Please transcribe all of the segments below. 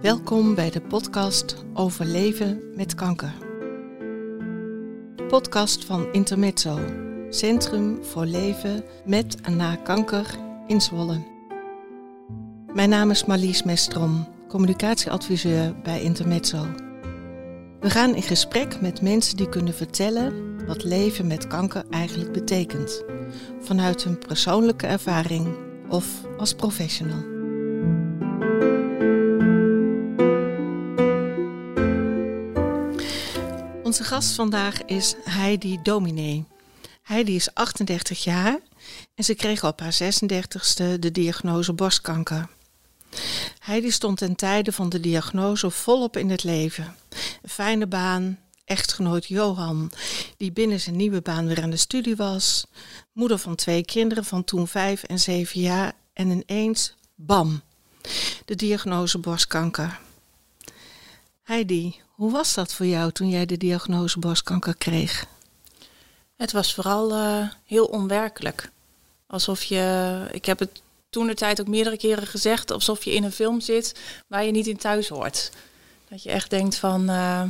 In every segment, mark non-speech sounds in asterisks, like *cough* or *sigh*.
Welkom bij de podcast over leven met kanker. Podcast van Intermezzo, Centrum voor Leven met en na kanker in Zwolle. Mijn naam is Marlies Mestrom, communicatieadviseur bij Intermezzo. We gaan in gesprek met mensen die kunnen vertellen wat leven met kanker eigenlijk betekent, vanuit hun persoonlijke ervaring of als professional. Onze gast vandaag is Heidi Dominee. Heidi is 38 jaar en ze kreeg op haar 36e de diagnose borstkanker. Heidi stond ten tijde van de diagnose volop in het leven. Een fijne baan, echtgenoot Johan, die binnen zijn nieuwe baan weer aan de studie was, moeder van twee kinderen van toen vijf en zeven jaar en ineens, bam, de diagnose borstkanker. Heidi, hoe was dat voor jou toen jij de diagnose borstkanker kreeg? Het was vooral uh, heel onwerkelijk. Alsof je, ik heb het toen de tijd ook meerdere keren gezegd, alsof je in een film zit waar je niet in thuis hoort. Dat je echt denkt van, uh,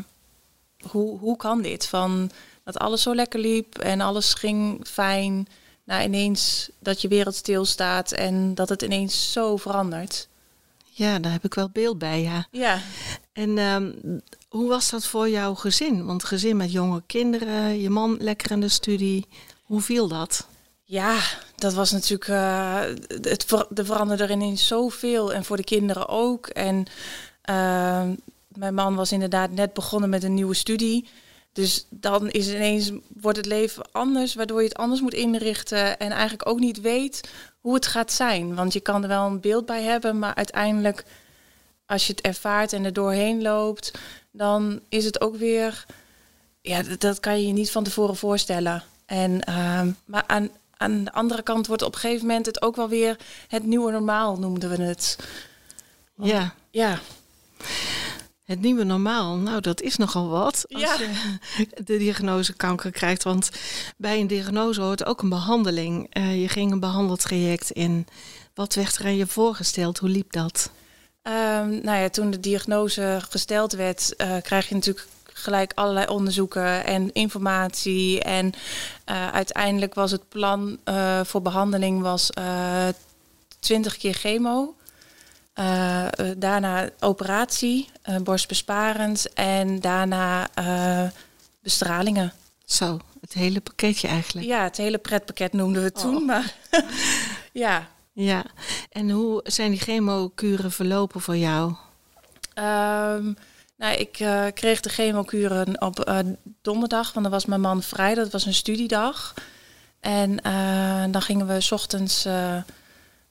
hoe, hoe kan dit? Van dat alles zo lekker liep en alles ging fijn. Nou, ineens dat je wereld stilstaat en dat het ineens zo verandert. Ja, daar heb ik wel beeld bij, ja. Ja. En um, hoe was dat voor jouw gezin? Want gezin met jonge kinderen, je man lekker in de studie. Hoe viel dat? Ja, dat was natuurlijk. Uh, het ver er veranderde er ineens zoveel. En voor de kinderen ook. En uh, mijn man was inderdaad net begonnen met een nieuwe studie. Dus dan is ineens, wordt het leven anders, waardoor je het anders moet inrichten. En eigenlijk ook niet weet hoe het gaat zijn. Want je kan er wel een beeld bij hebben, maar uiteindelijk, als je het ervaart en er doorheen loopt, dan is het ook weer. Ja, dat, dat kan je je niet van tevoren voorstellen. En, uh, maar aan, aan de andere kant wordt op een gegeven moment het ook wel weer het nieuwe normaal, noemden we het. Want, ja. Ja. Het nieuwe normaal, nou dat is nogal wat als Ja. je de diagnose kanker krijgt. Want bij een diagnose hoort ook een behandeling. Eh, je ging een behandeltraject in. Wat werd er aan je voorgesteld? Hoe liep dat? Ehm, nou ja, toen de diagnose gesteld werd, eh, krijg je natuurlijk gelijk allerlei onderzoeken en informatie. En eh, uiteindelijk was het plan voor behandeling was eh 20 keer chemo. Eh, eh, daarna operatie, eh, borstbesparend en daarna bestralingen. Zo, het hele pakketje eigenlijk. Ja, het hele pretpakket noemden we toen, Oh. maar *laughs* ja. Ja. En hoe zijn die chemokuren verlopen voor jou? Ehm, nou, ik kreeg de chemokuren op donderdag, want dan was mijn man vrij. Dat was een studiedag. En dan gingen we 's ochtends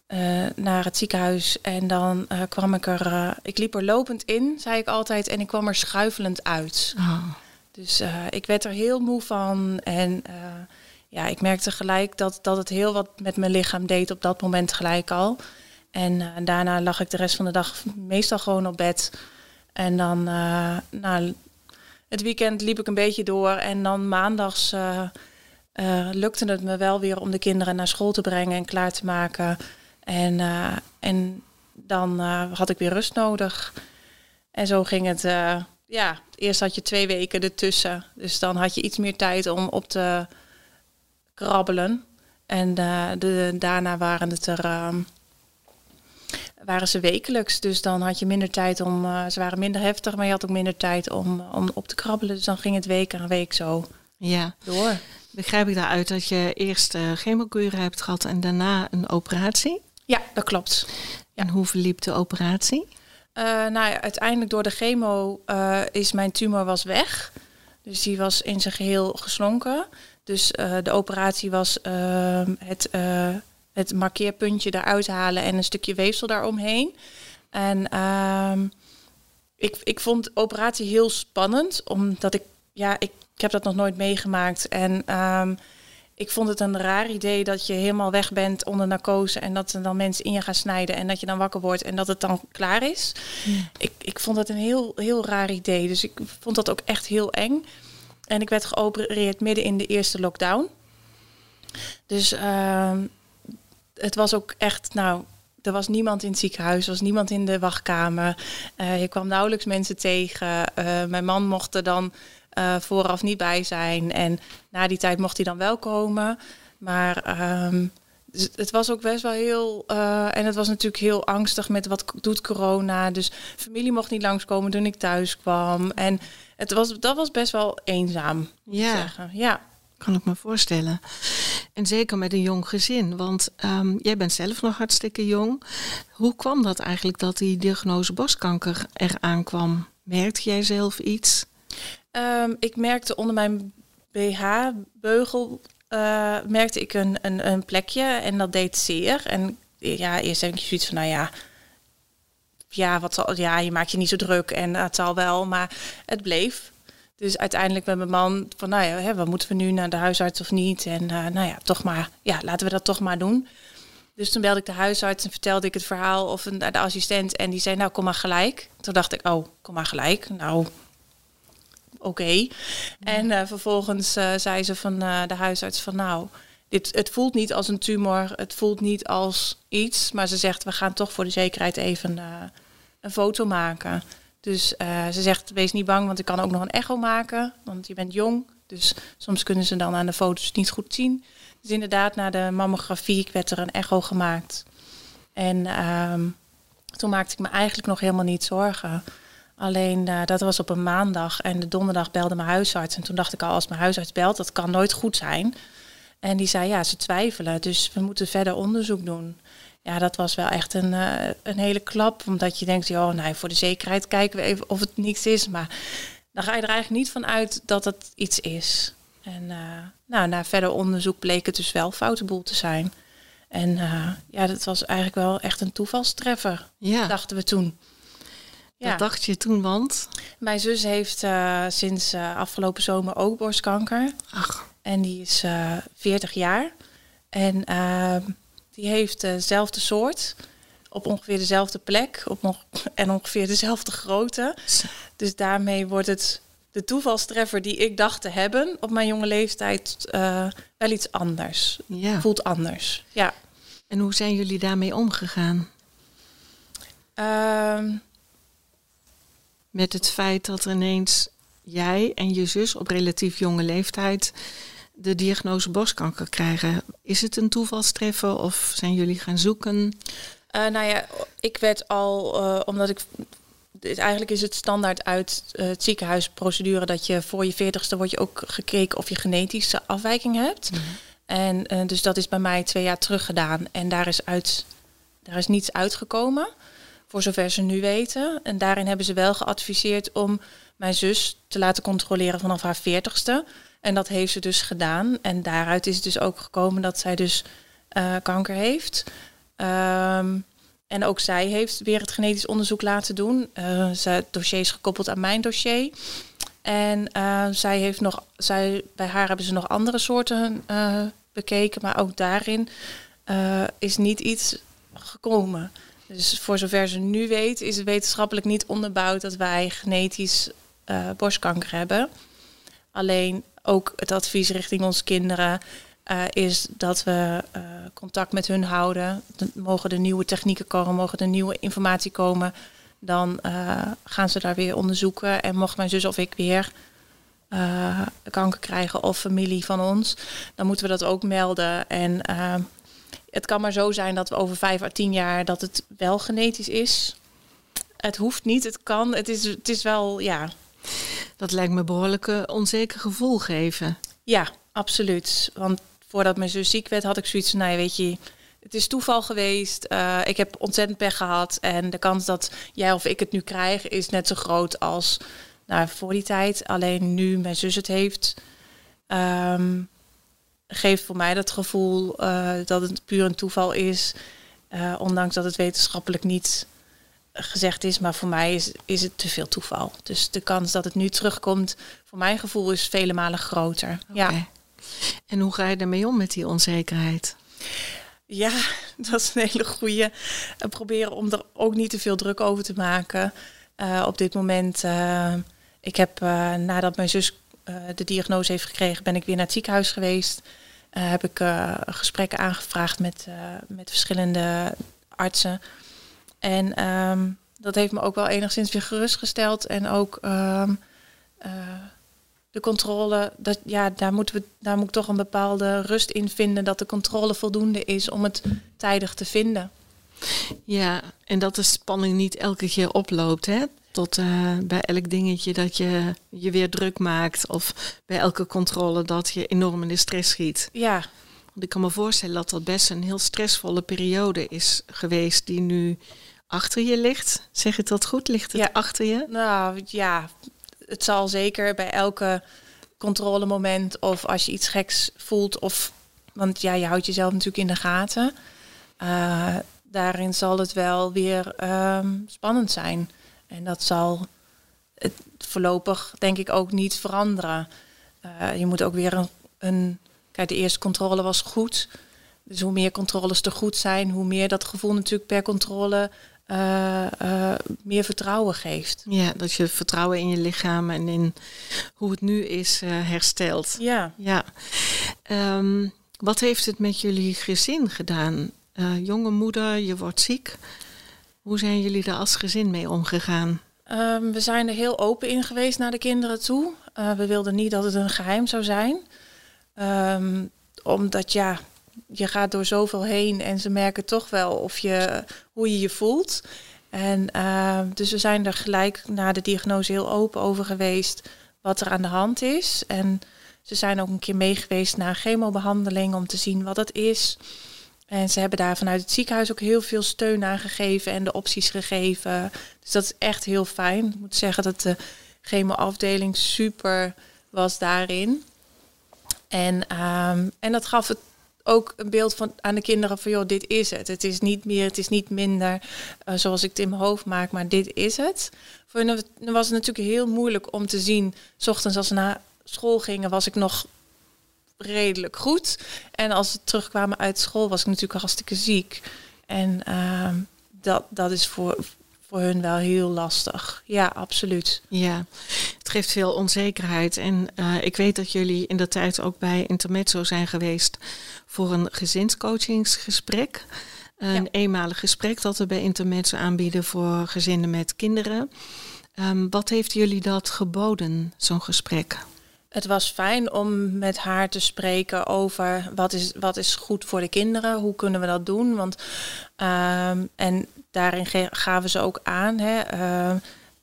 eh, naar het ziekenhuis. En dan eh, kwam ik er... eh, ik liep er lopend in, zei ik altijd. En ik kwam er schuifelend uit. Oh. Dus ik werd er heel moe van. En ja, ik merkte gelijk dat, dat het heel wat met mijn lichaam deed op dat moment gelijk al. En daarna lag ik de rest van de dag meestal gewoon op bed. En dan, nou, het weekend liep ik een beetje door. En dan maandags lukte het me wel weer om de kinderen naar school te brengen en klaar te maken. En, eh, en dan eh, had ik weer rust nodig. En zo ging het. eh, ja, eerst had je twee weken ertussen. Dus dan had je iets meer tijd om op te krabbelen. En de, daarna waren het er. ehm, waren ze wekelijks. Dus dan had je minder tijd om. ze waren minder heftig, maar je had ook minder tijd om, om op te krabbelen. Dus dan ging het week aan week zo Ja. door. Begrijp ik daaruit dat je eerst chemokuren hebt gehad en daarna een operatie? Ja, dat klopt. En hoe verliep de operatie? Uh, nou, ja, uiteindelijk door de chemo uh, is mijn tumor was weg. Dus die was in zijn geheel geslonken. Dus uh, de operatie was ehm, het, het markeerpuntje eruit halen en een stukje weefsel daaromheen. En ehm, ik, ik vond de operatie heel spannend, omdat ik, ja, ik, ik heb dat nog nooit meegemaakt. En um, ik vond het een raar idee dat je helemaal weg bent onder narcose en dat er dan mensen in je gaan snijden en dat je dan wakker wordt en dat het dan klaar is. Ja. Ik, ik vond dat een heel, heel raar idee. Dus ik vond dat ook echt heel eng. En ik werd geopereerd midden in de eerste lockdown. Dus uh, het was ook echt, nou, er was niemand in het ziekenhuis, er was niemand in de wachtkamer. Uh, je kwam nauwelijks mensen tegen. mijn man mocht er dan vooraf niet bij zijn. En na die tijd mocht hij dan wel komen. Maar ehm, dus het was ook best wel heel. Uh, en het was natuurlijk heel angstig met wat doet corona. Dus familie mocht niet langskomen toen ik thuis kwam. En het was, dat was best wel eenzaam. Ja. Zeggen. ja. Kan ik me voorstellen. En zeker met een jong gezin. Want um, jij bent zelf nog hartstikke jong. Hoe kwam dat eigenlijk dat die diagnose borstkanker eraan kwam? Merkte jij zelf iets? Um, ik merkte onder mijn BH-beugel uh, merkte ik een, een, een, plekje en dat deed zeer. En ja, eerst denk je zoiets van, nou ja, ja, wat zal, ja, je maakt je niet zo druk en het zal wel, maar het bleef. Dus uiteindelijk met mijn man van, nou ja, hè, wat moeten we nu naar de huisarts of niet? En uh, nou ja, toch maar, ja, laten we dat toch maar doen. Dus toen belde ik de huisarts en vertelde ik het verhaal of de assistent en die zei, nou kom maar gelijk. Toen dacht ik, oh, kom maar gelijk. Nou, oké. En uh, vervolgens uh, zei ze van uh, de huisarts van nou, dit, het voelt niet als een tumor, het voelt niet als iets, maar ze zegt we gaan toch voor de zekerheid even een foto maken. Dus ze zegt wees niet bang, want ik kan ook nog een echo maken, want je bent jong. Dus soms kunnen ze dan aan de foto's niet goed zien. Dus inderdaad, na de mammografie werd er een echo gemaakt. En ehm, toen maakte ik me eigenlijk nog helemaal niet zorgen. Alleen uh, dat was op een maandag en de donderdag belde mijn huisarts. En toen dacht ik al, als mijn huisarts belt, dat kan nooit goed zijn. En die zei, ja, ze twijfelen, dus we moeten verder onderzoek doen. Ja, dat was wel echt een, uh, een hele klap, omdat je denkt, joh, nou, voor de zekerheid kijken we even of het niets is. Maar dan ga je er eigenlijk niet van uit dat het iets is. En uh, nou, na verder onderzoek bleek het dus wel foutenboel te zijn. En ja, dat was eigenlijk wel echt een toevalstreffer, ja. dachten we toen. Ja. dacht je toen, want? Mijn zus heeft uh, sinds uh, afgelopen zomer ook borstkanker. Ach. En die is uh, eh, 40 jaar. En ehm, die heeft dezelfde soort. Op ongeveer dezelfde plek. Op *laughs* en ongeveer dezelfde grootte. Dus daarmee wordt het de toevalstreffer die ik dacht te hebben op mijn jonge leeftijd wel iets anders. Ja. Voelt anders. Ja. En hoe zijn jullie daarmee omgegaan? Uh, met het feit dat ineens jij en je zus op relatief jonge leeftijd de diagnose borstkanker krijgen. Is het een toevalstreffer of zijn jullie gaan zoeken? Uh, nou ja, ik werd al, uh, omdat ik. Eigenlijk is het standaard uit uh, het ziekenhuisprocedure dat je voor je veertigste wordt je ook gekeken of je genetische afwijking hebt. Mhm. En dus dat is bij mij twee jaar terug gedaan. En daar is, uit, daar is niets uitgekomen voor zover ze nu weten. En daarin hebben ze wel geadviseerd om mijn zus te laten controleren vanaf haar veertigste. En dat heeft ze dus gedaan. En daaruit is het dus ook gekomen dat zij dus uh, kanker heeft. Um, en ook zij heeft weer het genetisch onderzoek laten doen. Uh, ze, het dossier is gekoppeld aan mijn dossier. En uh, zij heeft nog, zij, bij haar hebben ze nog andere soorten bekeken, maar ook daarin is niet iets gekomen. Dus voor zover ze nu weet, is het wetenschappelijk niet onderbouwd dat wij genetisch uh, borstkanker hebben. Alleen ook het advies richting onze kinderen uh, is dat we uh, contact met hun houden. Mogen er nieuwe technieken komen, mogen er nieuwe informatie komen. Dan gaan ze daar weer onderzoeken. En mocht mijn zus of ik weer kanker krijgen of familie van ons, dan moeten we dat ook melden. En het kan maar zo zijn dat we over vijf à tien jaar dat het wel genetisch is. Het hoeft niet, het kan. Het is, het is wel, ja. Dat lijkt me behoorlijk een onzeker gevoel geven. Ja, absoluut. Want voordat mijn zus ziek werd, had ik zoiets van, nou weet je, het is toeval geweest. Uh, ik heb ontzettend pech gehad. En de kans dat jij of ik het nu krijg, is net zo groot als nou, voor die tijd. Alleen nu mijn zus het heeft. Um, geeft voor mij dat gevoel uh, dat het puur een toeval is. Uh, ondanks dat het wetenschappelijk niet gezegd is. Maar voor mij is, is het te veel toeval. Dus de kans dat het nu terugkomt, voor mijn gevoel, is vele malen groter. Ja. En hoe ga je ermee om met die onzekerheid? Ja, *laughs* dat is een hele goede. proberen om er ook niet te veel druk over te maken. Uh, op dit moment, uh, ik heb nadat mijn zus de diagnose heeft gekregen, ben ik weer naar het ziekenhuis geweest. Uh, heb ik uh, gesprekken aangevraagd met, met verschillende artsen. En ehm, dat heeft me ook wel enigszins weer gerustgesteld. En ook ehm, eh, de controle, dat, ja, daar, moeten we, daar moet ik toch een bepaalde rust in vinden dat de controle voldoende is om het tijdig te vinden. Ja, en dat de spanning niet elke keer oploopt, hè? Tot uh, bij elk dingetje dat je je weer druk maakt. Of bij elke controle dat je enorm in de stress schiet. Ja. Want ik kan me voorstellen dat dat best een heel stressvolle periode is geweest die nu achter je ligt. Zeg ik dat goed? Ligt het Ja. achter je? Nou ja, het zal zeker bij elke controlemoment of als je iets geks voelt of want ja, je houdt jezelf natuurlijk in de gaten. Eh, daarin zal het wel weer ehm, spannend zijn. En dat zal het voorlopig denk ik ook niet veranderen. Eh, je moet ook weer een, een. Kijk, de eerste controle was goed. Dus hoe meer controles er goed zijn, hoe meer dat gevoel natuurlijk per controle eh, eh, meer vertrouwen geeft. Ja, dat je vertrouwen in je lichaam en in hoe het nu is herstelt. Ja. Ja. Ehm, wat heeft het met jullie gezin gedaan? Jonge moeder, je wordt ziek. Hoe zijn jullie daar als gezin mee omgegaan? Ehm, we zijn er heel open in geweest naar de kinderen toe. Eh, we wilden niet dat het een geheim zou zijn. Ehm, omdat ja, je gaat door zoveel heen en ze merken toch wel of je, hoe je je voelt. En ehm, dus we zijn er gelijk na de diagnose heel open over geweest wat er aan de hand is. En ze zijn ook een keer mee geweest naar een chemobehandeling om te zien wat dat is. En ze hebben daar vanuit het ziekenhuis ook heel veel steun aan gegeven en de opties gegeven. Dus dat is echt heel fijn. Ik moet zeggen dat de chemoafdeling super was daarin. En, ehm, en dat gaf het ook een beeld van, aan de kinderen van, joh, dit is het. Het is niet meer, het is niet minder eh, zoals ik het in mijn hoofd maak, maar dit is het. Voor hen was het natuurlijk heel moeilijk om te zien, s ochtends als ze naar school gingen, was ik nog redelijk goed. En als ze terugkwamen uit school, was ik natuurlijk hartstikke ziek. En ehm, dat, dat is voor, voor hun wel heel lastig. Ja, absoluut. Ja, het geeft veel onzekerheid. En eh, ik weet dat jullie in de tijd ook bij Intermezzo zijn geweest voor een gezinscoachingsgesprek. Een Ja. eenmalig gesprek dat we bij Intermezzo aanbieden voor gezinnen met kinderen. Ehm, wat heeft jullie dat geboden, zo'n gesprek? Het was fijn om met haar te spreken over wat is, wat is goed voor de kinderen, hoe kunnen we dat doen. Want, ehm, en daarin gaven ze ook aan. Hè, ehm,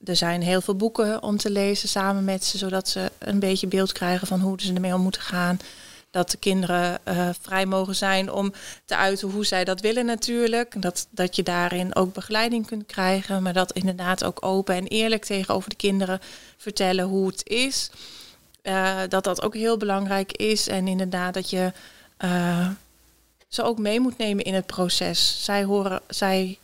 er zijn heel veel boeken om te lezen samen met ze, zodat ze een beetje beeld krijgen van hoe ze ermee om moeten gaan. Dat de kinderen eh, vrij mogen zijn om te uiten hoe zij dat willen natuurlijk. Dat, dat je daarin ook begeleiding kunt krijgen. Maar dat inderdaad ook open en eerlijk tegenover de kinderen vertellen hoe het is. Eh, dat dat ook heel belangrijk is. En inderdaad dat je eh, ze ook mee moet nemen in het proces. Zij, horen, zij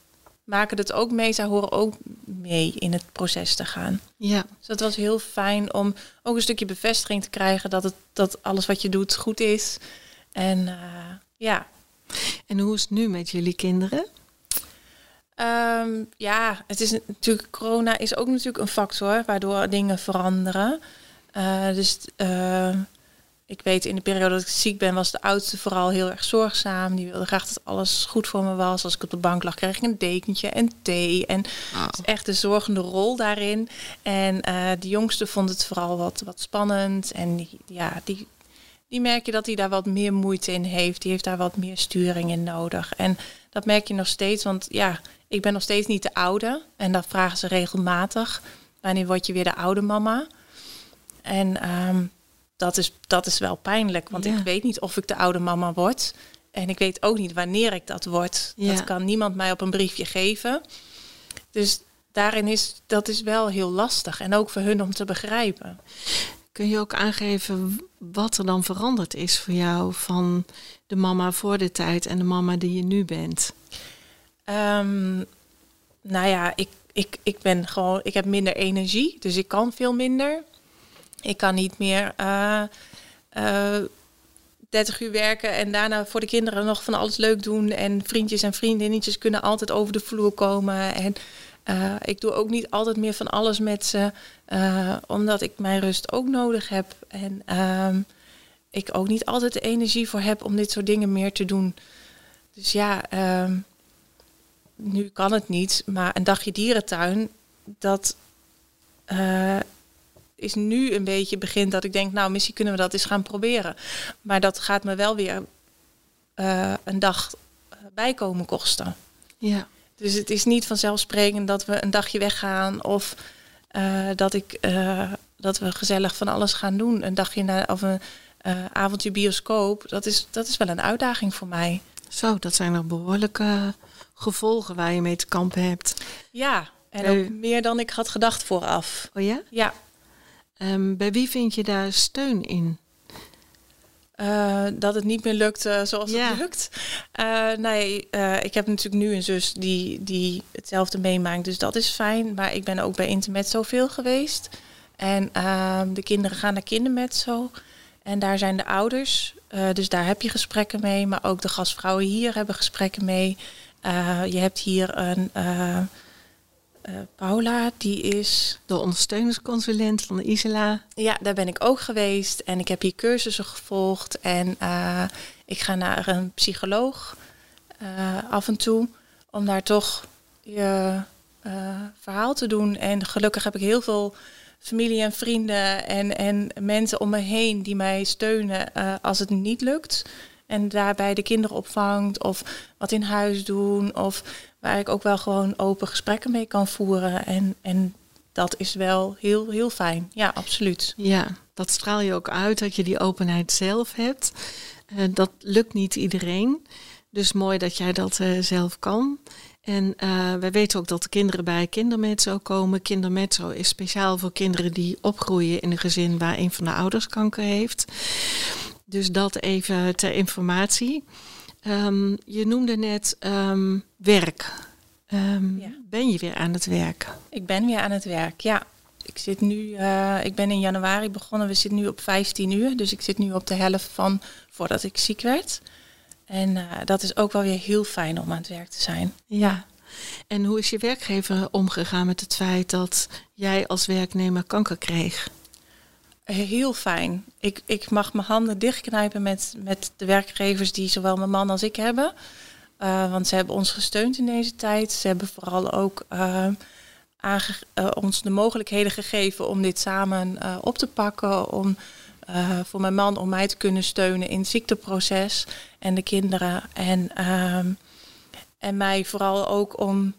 maken het ook mee. Zij horen ook mee in het proces te gaan. Ja, Dus dat was heel fijn om ook een stukje bevestiging te krijgen dat, het, dat alles wat je doet goed is. En eh, ja, en hoe is het nu met jullie kinderen? Ehm, ja, het is natuurlijk, corona is ook natuurlijk een factor waardoor dingen veranderen. Eh, dus eh, ik weet in de periode dat ik ziek ben, was de oudste vooral heel erg zorgzaam. Die wilde graag dat alles goed voor me was. Als ik op de bank lag, kreeg ik een dekentje en thee. En is echt de zorgende rol daarin. En eh, de jongste vond het vooral wat, wat spannend. En die, ja, die, die merk je dat hij daar wat meer moeite in heeft. Die heeft daar wat meer sturing in nodig. En dat merk je nog steeds, want ja, ik ben nog steeds niet de oude. En dat vragen ze regelmatig. Wanneer word je weer de oude mama? En ehm, dat, is, dat is wel pijnlijk, want Ja. ik weet niet of ik de oude mama word. En ik weet ook niet wanneer ik dat word. Ja. Dat kan niemand mij op een briefje geven. Dus daarin is dat is wel heel lastig. En ook voor hun om te begrijpen. Kun je ook aangeven wat er dan veranderd is voor jou van de mama voor de tijd en de mama die je nu bent? Ehm, nou ja, ik, ik, ik ben gewoon, ik heb minder energie, dus ik kan veel minder. Ik kan niet meer eh, eh, 30 uur werken en daarna voor de kinderen nog van alles leuk doen. En vriendjes en vriendinnetjes kunnen altijd over de vloer komen. En eh, ik doe ook niet altijd meer van alles met ze, eh, omdat ik mijn rust ook nodig heb. En ehm, ik ook niet altijd de energie voor heb om dit soort dingen meer te doen. Dus ja, ehm, nu kan het niet, maar een dagje dierentuin, dat eh, is nu een beetje begint dat ik denk, nou, misschien kunnen we dat eens gaan proberen. Maar dat gaat me wel weer eh, een dag bijkomen kosten. Ja. Dus het is niet vanzelfsprekend dat we een dagje weggaan of eh, dat, ik, dat we gezellig van alles gaan doen. Een dagje naar of een avondje bioscoop, dat is, dat is wel een uitdaging voor mij. Zo, dat zijn er behoorlijke gevolgen waar je mee te kampen hebt. Ja, en ook meer dan ik had gedacht vooraf. Oh ja? Ja. Um, bij wie vind je daar steun in? Uh, dat het niet meer lukt uh, zoals het lukt. Uh, nee, ik heb natuurlijk nu een zus die, die hetzelfde meemaakt, dus dat is fijn. Maar ik ben ook bij Internet zoveel geweest. En ehm, de kinderen gaan naar kindermetzo. En daar zijn de ouders, dus daar heb je gesprekken mee. Maar ook de gastvrouwen hier hebben gesprekken mee. je hebt hier een uh, Paula, die is... De ondersteuningsconsulent van de Isela. Ja, daar ben ik ook geweest. En ik heb hier cursussen gevolgd. En uh, ik ga naar een psycholoog uh, af en toe. Om daar toch je verhaal te doen. En gelukkig heb ik heel veel familie en vrienden en, en mensen om me heen die mij steunen als het niet lukt. En daarbij de kinderen opvangt of wat in huis doen. Of waar ik ook wel gewoon open gesprekken mee kan voeren. En, en dat is wel heel, heel fijn. Ja, absoluut. Ja, dat straal je ook uit dat je die openheid zelf hebt. Uh, dat lukt niet iedereen. Dus mooi dat jij dat uh, zelf kan. En uh, wij weten ook dat de kinderen bij Kindermetzo komen. Kindermetzo is speciaal voor kinderen die opgroeien in een gezin waar een van de ouders kanker heeft. Dus dat even ter informatie. Um, je noemde net um, werk. Um, ja. Ben je weer aan het werk? Ik ben weer aan het werk, ja. Ik zit nu, uh, ik ben in januari begonnen. We zitten nu op 15 uur. Dus ik zit nu op de helft van voordat ik ziek werd. En uh, dat is ook wel weer heel fijn om aan het werk te zijn. Ja. En hoe is je werkgever omgegaan met het feit dat jij als werknemer kanker kreeg? Heel fijn. Ik, ik mag mijn handen dichtknijpen met, met de werkgevers die zowel mijn man als ik hebben. Uh, want ze hebben ons gesteund in deze tijd. Ze hebben vooral ook uh, uh, ons de mogelijkheden gegeven om dit samen op te pakken. Om voor mijn man om mij te kunnen steunen in het ziekteproces en de kinderen. En, en mij vooral ook om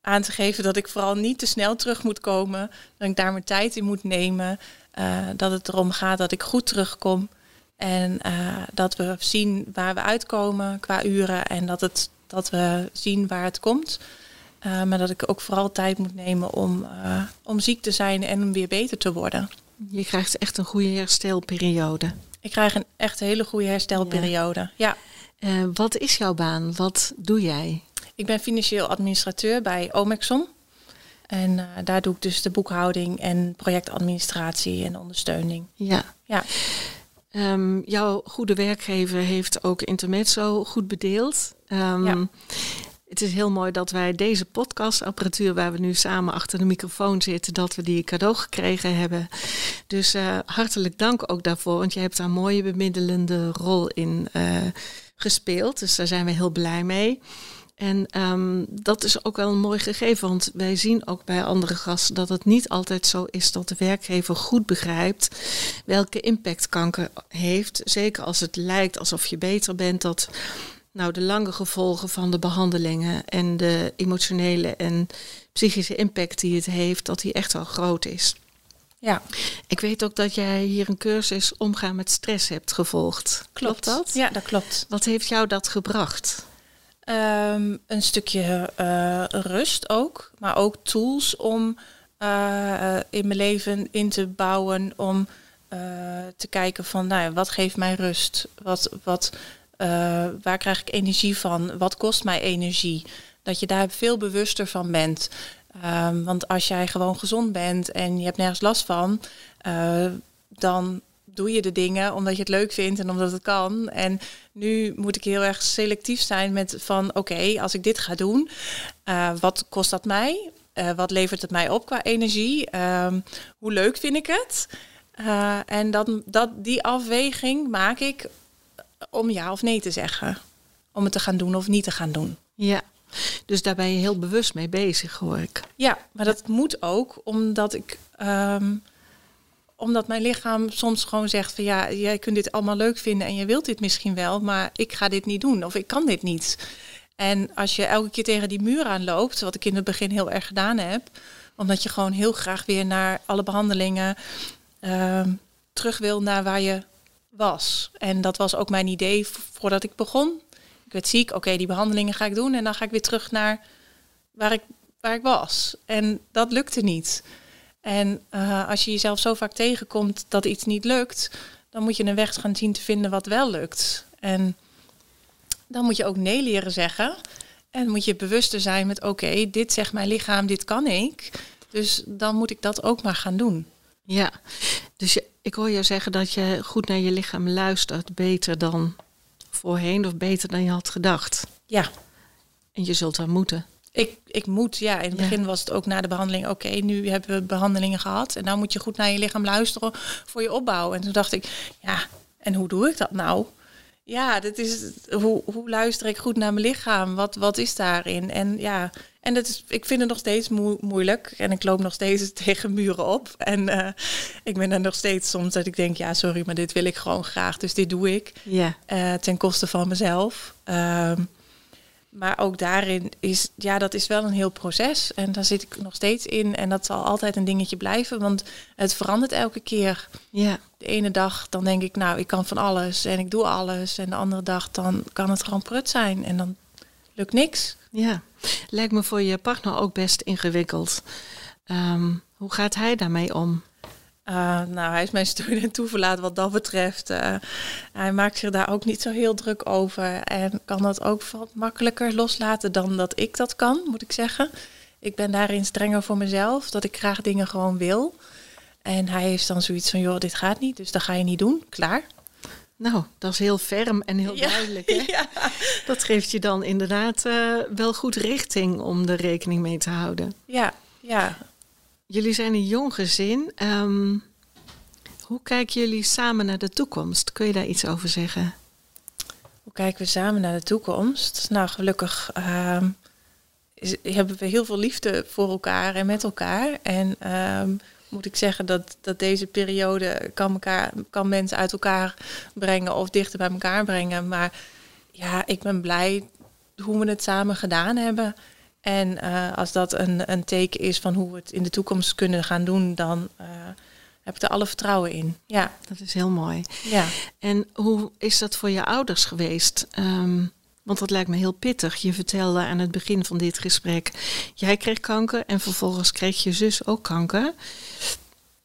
aan te geven dat ik vooral niet te snel terug moet komen. Dat ik daar mijn tijd in moet nemen. Uh, dat het erom gaat dat ik goed terugkom. En uh, dat we zien waar we uitkomen qua uren. En dat, het, dat we zien waar het komt. Uh, maar dat ik ook vooral tijd moet nemen om, om ziek te zijn en om weer beter te worden. Je krijgt echt een goede herstelperiode. Ik krijg een echt hele goede herstelperiode. Ja. ja. wat is jouw baan? Wat doe jij? Ik ben financieel administrateur bij Omexon. En uh, daar doe ik dus de boekhouding en projectadministratie en ondersteuning. Ja. ja. Um, jouw goede werkgever heeft ook Intermezzo goed bedeeld. Um, ja. Het is heel mooi dat wij deze podcastapparatuur, waar we nu samen achter de microfoon zitten, dat we die cadeau gekregen hebben. Dus uh, hartelijk dank ook daarvoor, want je hebt daar een mooie bemiddelende rol in uh, gespeeld. Dus daar zijn we heel blij mee. En um, dat is ook wel een mooi gegeven, want wij zien ook bij andere gasten dat het niet altijd zo is dat de werkgever goed begrijpt welke impact kanker heeft. Zeker als het lijkt alsof je beter bent, dat nou, de lange gevolgen van de behandelingen en de emotionele en psychische impact die het heeft, dat die echt wel groot is. Ja. Ik weet ook dat jij hier een cursus omgaan met stress hebt gevolgd. Klopt, klopt dat? Ja, dat klopt. Wat heeft jou dat gebracht? Um, een stukje uh, rust ook, maar ook tools om uh, in mijn leven in te bouwen. Om uh, te kijken van, nou wat geeft mij rust? Wat, wat, waar krijg ik energie van? Wat kost mij energie? Dat je daar veel bewuster van bent. Um, want als jij gewoon gezond bent en je hebt nergens last van, dan doe je de dingen omdat je het leuk vindt en omdat het kan. En nu moet ik heel erg selectief zijn met van oké, okay, als ik dit ga doen, uh, wat kost dat mij? Uh, wat levert het mij op qua energie? Uh, hoe leuk vind ik het? Uh, en dat, dat, die afweging maak ik om ja of nee te zeggen. Om het te gaan doen of niet te gaan doen. Ja, Dus daar ben je heel bewust mee bezig, hoor ik. Ja, maar dat moet ook, omdat ik. ehm, omdat mijn lichaam soms gewoon zegt van ja, jij kunt dit allemaal leuk vinden en je wilt dit misschien wel, maar ik ga dit niet doen of ik kan dit niet. En als je elke keer tegen die muur aanloopt, wat ik in het begin heel erg gedaan heb, omdat je gewoon heel graag weer naar alle behandelingen ehm, terug wil naar waar je was. En dat was ook mijn idee voordat ik begon. Ik werd ziek, oké, die behandelingen ga ik doen en dan ga ik weer terug naar waar ik, waar ik was. En dat lukte niet. En eh, als je jezelf zo vaak tegenkomt dat iets niet lukt, dan moet je een weg gaan zien te vinden wat wel lukt. En dan moet je ook nee leren zeggen. En moet je bewuster zijn met oké, dit zegt mijn lichaam, dit kan ik. Dus dan moet ik dat ook maar gaan doen. Ja, dus je, ik hoor je zeggen dat je goed naar je lichaam luistert, beter dan voorheen of beter dan je had gedacht. Ja, En je zult wel moeten. Ik, ik moet. Ja, in het Ja. begin was het ook na de behandeling. Oké, nu hebben we behandelingen gehad. En dan moet je goed naar je lichaam luisteren voor je opbouw. En toen dacht ik, ja, en hoe doe ik dat nou? Ja, dat is, hoe, hoe luister ik goed naar mijn lichaam? Wat, wat is daarin? En ja, en dat is, ik vind het nog steeds moe- moeilijk. En ik loop nog steeds *laughs* tegen muren op. En eh, ik ben er nog steeds soms dat ik denk, ja, sorry, maar dit wil ik gewoon graag. Dus dit doe ik Ja, eh, ten koste van mezelf. Ehm, maar ook daarin is, ja, dat is wel een heel proces. En daar zit ik nog steeds in. En dat zal altijd een dingetje blijven, want het verandert elke keer. ja, De ene dag dan denk ik, nou, ik kan van alles en ik doe alles. En de andere dag dan kan het gewoon prut zijn en dan lukt niks. ja. Lijkt me voor je partner ook best ingewikkeld. Ehm, hoe gaat hij daarmee om? Uh, nou, hij is mijn steun en *laughs* toeverlaat wat dat betreft. Uh, hij maakt zich daar ook niet zo heel druk over. En kan dat ook wat makkelijker loslaten dan dat ik dat kan, moet ik zeggen. Ik ben daarin strenger voor mezelf, dat ik graag dingen gewoon wil. En hij heeft dan zoiets van, joh, dit gaat niet, dus dat ga je niet doen. Klaar. Nou, dat is heel ferm en heel Ja, duidelijk. Hè? *laughs* ja. Dat geeft je dan inderdaad eh, wel goed richting om er rekening mee te houden. Ja, ja. Jullie zijn een jong gezin. Ehm, hoe kijken jullie samen naar de toekomst? Kun je daar iets over zeggen? Hoe kijken we samen naar de toekomst? Nou, gelukkig ehm, hebben we heel veel liefde voor elkaar en met elkaar. En ehm, moet ik zeggen dat, dat deze periode kan, elkaar, kan mensen uit elkaar brengen of dichter bij elkaar brengen. Maar ja, ik ben blij hoe we het samen gedaan hebben. En eh, als dat een, een teken is van hoe we het in de toekomst kunnen gaan doen, dan eh, heb ik er alle vertrouwen in. Ja, Dat is heel mooi. ja. En hoe is dat voor je ouders geweest? Ehm, want dat lijkt me heel pittig. Je vertelde aan het begin van dit gesprek, jij kreeg kanker en vervolgens kreeg je zus ook kanker.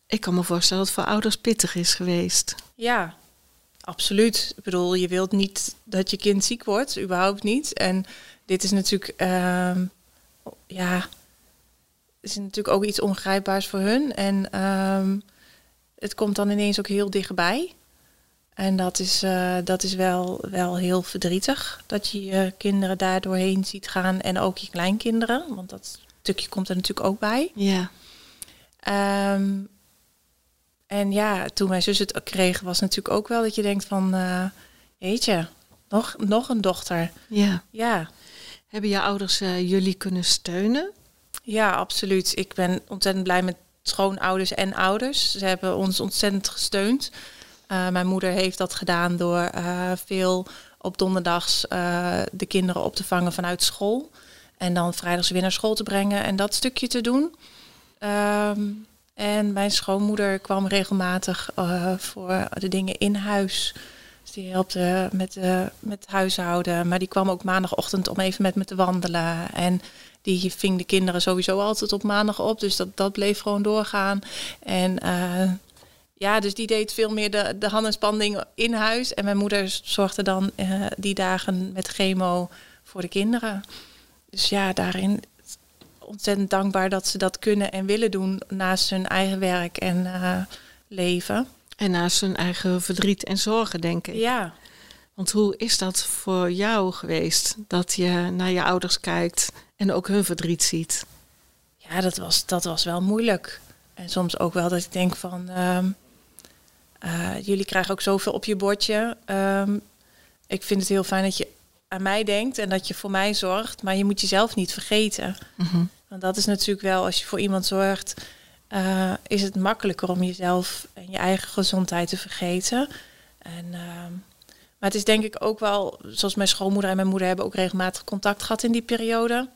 Ik kan me voorstellen dat het voor ouders pittig is geweest. Ja, absoluut. Ik bedoel, je wilt niet dat je kind ziek wordt, überhaupt niet. En dit is natuurlijk, ehm, ja, is natuurlijk ook iets ongrijpbaars voor hun. En ehm, het komt dan ineens ook heel dichtbij. En dat is, eh, dat is wel, wel heel verdrietig. Dat je je kinderen daar doorheen ziet gaan. En ook je kleinkinderen. Want dat stukje komt er natuurlijk ook bij. Ja, Ehm, en ja, toen mijn zus het kreeg, was natuurlijk ook wel dat je denkt van, eh jeetje, nog, nog een dochter. ja. Ja, Hebben je ouders eh, jullie kunnen steunen? ja, absoluut. Ik ben ontzettend blij met schoonouders en ouders. Ze hebben ons ontzettend gesteund. Eh, mijn moeder heeft dat gedaan door eh, veel op donderdags de kinderen op te vangen vanuit school. En dan vrijdags weer naar school te brengen en dat stukje te doen. Ehm, en mijn schoonmoeder kwam regelmatig voor de dingen in huis. Die helpt met, eh, met huishouden. Maar die kwam ook maandagochtend om even met me te wandelen. En die ving de kinderen sowieso altijd op maandag op. Dus dat, dat bleef gewoon doorgaan. En eh, ja, dus die deed veel meer de, de hand- en spanding in huis. En mijn moeder zorgde dan eh, die dagen met chemo voor de kinderen. Dus ja, daarin ontzettend dankbaar dat ze dat kunnen en willen doen naast hun eigen werk en leven. En naast hun eigen verdriet en zorgen, denk ik. Ja, Want hoe is dat voor jou geweest? Dat je naar je ouders kijkt en ook hun verdriet ziet. ja dat, was, dat was wel moeilijk. En soms ook wel dat ik denk van... ehm, eh, jullie krijgen ook zoveel op je bordje. Ehm, ik vind het heel fijn dat je aan mij denkt en dat je voor mij zorgt, maar je moet jezelf niet vergeten. Mhm. Want dat is natuurlijk wel, als je voor iemand zorgt, uh, is het makkelijker om jezelf en je eigen gezondheid te vergeten. En, uh, maar het is denk ik ook wel, zoals mijn schoonmoeder en mijn moeder hebben ook regelmatig contact gehad in die periode.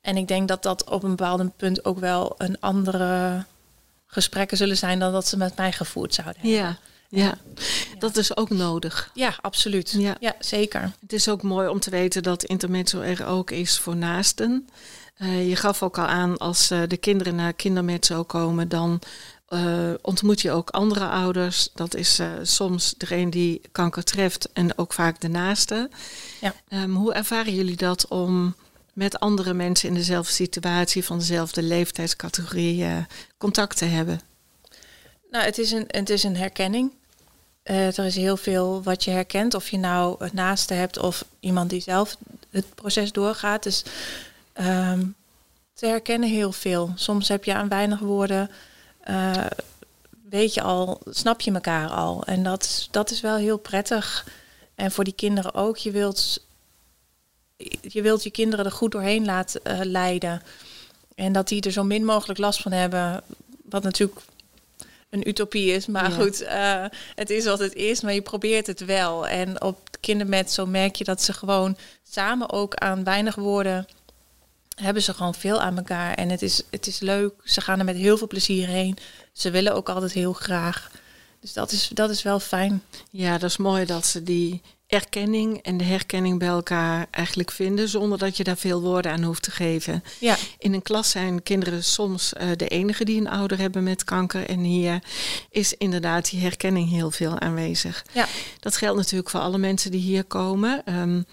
En ik denk dat dat op een bepaald punt ook wel een andere gesprekken zullen zijn dan dat ze met mij gevoerd zouden hebben. Ja. Ja, dat is ook nodig. Ja, absoluut. Ja. ja. zeker. Het is ook mooi om te weten dat intermezzo er ook is voor naasten. Uh, je gaf ook al aan, als uh, de kinderen naar kindermezzo komen, dan uh, ontmoet je ook andere ouders. Dat is soms degene die kanker treft en ook vaak de naaste. Ja. Um, hoe ervaren jullie dat om met andere mensen in dezelfde situatie, van dezelfde leeftijdscategorie, contact te hebben? Nou, het is een, het is een herkenning. Uh, er is heel veel wat je herkent, of je nou het naaste hebt of iemand die zelf het proces doorgaat. Dus um, te herkennen heel veel. Soms heb je aan weinig woorden, uh, weet je al, snap je elkaar al. En dat, dat is wel heel prettig. En voor die kinderen ook. Je wilt je, wilt je kinderen er goed doorheen laten uh, leiden. En dat die er zo min mogelijk last van hebben. Wat natuurlijk een utopie is. Maar goed, uh, het is wat het is, maar je probeert het wel. En op kindermet zo merk je dat ze gewoon samen ook aan weinig woorden hebben ze gewoon veel aan elkaar. En het is, het is leuk. Ze gaan er met heel veel plezier heen. Ze willen ook altijd heel graag. Dus dat is, dat is wel fijn. Ja, dat is mooi dat ze die erkenning en de herkenning bij elkaar eigenlijk vinden, zonder dat je daar veel woorden aan hoeft te geven. Ja. In een klas zijn kinderen soms uh, de enige die een ouder hebben met kanker. En hier is inderdaad die herkenning heel veel aanwezig. Ja. Dat geldt natuurlijk voor alle mensen die hier komen. Um,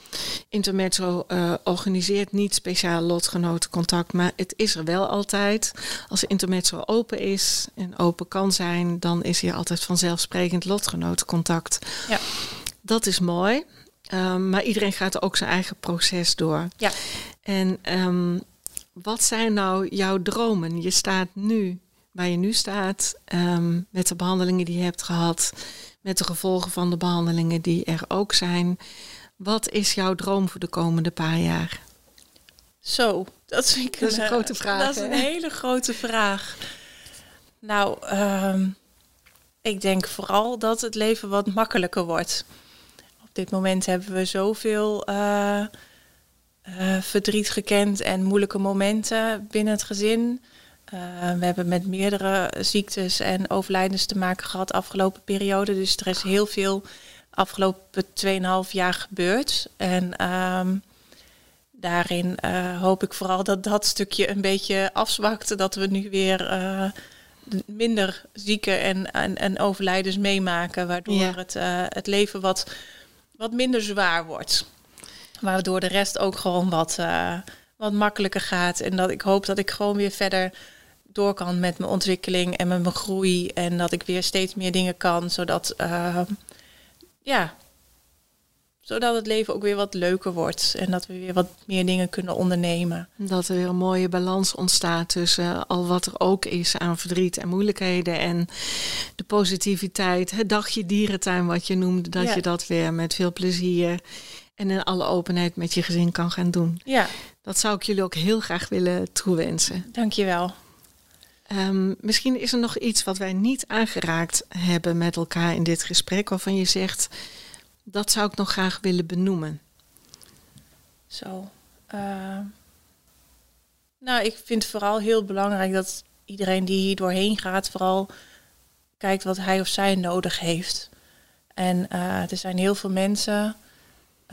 Intermezzo uh, organiseert niet speciaal lotgenotencontact, maar het is er wel altijd. Als Intermezzo open is en open kan zijn, dan is hier altijd vanzelfsprekend lotgenotencontact. Ja. Dat is mooi. Um, maar iedereen gaat ook zijn eigen proces door. Ja. En um, wat zijn nou jouw dromen? Je staat nu waar je nu staat, um, met de behandelingen die je hebt gehad, met de gevolgen van de behandelingen die er ook zijn. Wat is jouw droom voor de komende paar jaar? Zo, dat is, dat is een, grote vraag. Dat is een hele grote vraag. Nou, ik denk vooral dat het leven wat makkelijker wordt dit moment hebben we zoveel uh, uh, verdriet gekend en moeilijke momenten binnen het gezin. Uh, we hebben met meerdere ziektes en overlijdens te maken gehad de afgelopen periode. Dus er is heel veel afgelopen 2,5 jaar gebeurd. En um, daarin hoop ik vooral dat dat stukje een beetje afzwakt. Dat we nu weer minder zieken en, en, en overlijdens meemaken. Waardoor ja. het, het leven wat wat minder zwaar wordt. Waardoor de rest ook gewoon wat, uh, wat makkelijker gaat. En dat ik hoop dat ik gewoon weer verder door kan met mijn ontwikkeling en met mijn groei. En dat ik weer steeds meer dingen kan. Zodat, uh, ja, zodat het leven ook weer wat leuker wordt. En dat we weer wat meer dingen kunnen ondernemen. Dat er weer een mooie balans ontstaat tussen uh, al wat er ook is aan verdriet en moeilijkheden. En de positiviteit. Het dagje dierentuin wat je noemde. Dat ja. je dat weer met veel plezier en in alle openheid met je gezin kan gaan doen. Ja. Dat zou ik jullie ook heel graag willen toewensen. Dankjewel. Um, misschien is er nog iets wat wij niet aangeraakt hebben met elkaar in dit gesprek, waarvan je zegt, dat zou ik nog graag willen benoemen. Zo. Uh, nou, ik vind vooral heel belangrijk dat iedereen die hier doorheen gaat, vooral kijkt wat hij of zij nodig heeft. En uh, er zijn heel veel mensen,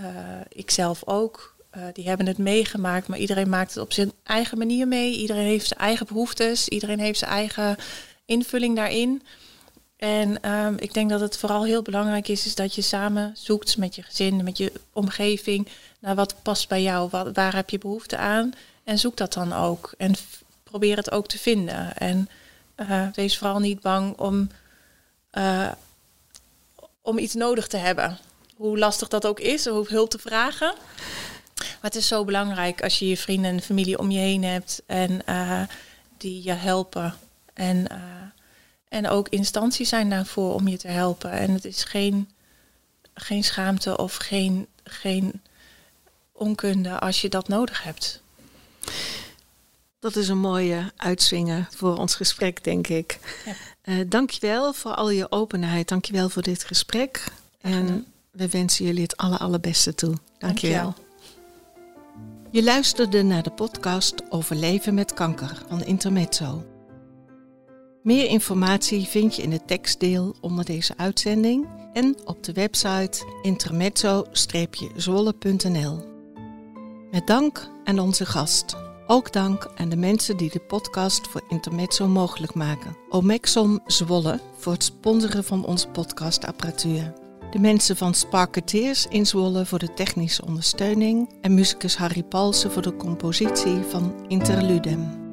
uh, ik zelf ook, die hebben het meegemaakt, maar iedereen maakt het op zijn eigen manier mee. Iedereen heeft zijn eigen behoeftes, iedereen heeft zijn eigen invulling daarin. En um, ik denk dat het vooral heel belangrijk is, is dat je samen zoekt met je gezin, met je omgeving, naar wat past bij jou, waar heb je behoefte aan. En zoek dat dan ook. En probeer het ook te vinden. En uh, wees vooral niet bang om, uh, om iets nodig te hebben. Hoe lastig dat ook is, of hulp te vragen. Maar het is zo belangrijk als je je vrienden en familie om je heen hebt en uh, die je helpen. En en ook instanties zijn daarvoor om je te helpen. En het is geen, geen schaamte of geen, geen onkunde als je dat nodig hebt. Dat is een mooie uitzwingen voor ons gesprek, denk ik. Ja. Uh, dankjewel voor al je openheid. Dankjewel voor dit gesprek. En we wensen jullie het aller, allerbeste toe. Dankjewel. Dankjewel. Je luisterde naar de podcast over leven met kanker van Intermezzo. Meer informatie vind je in het tekstdeel onder deze uitzending en op de website intermezzo-zwolle.nl. Met dank aan onze gast. Ook dank aan de mensen die de podcast voor Intermezzo mogelijk maken. Omexom Zwolle voor het sponsoren van onze podcastapparatuur. De mensen van Sparketeers in Zwolle voor de technische ondersteuning en muzikus Harry Palsen voor de compositie van Interludem.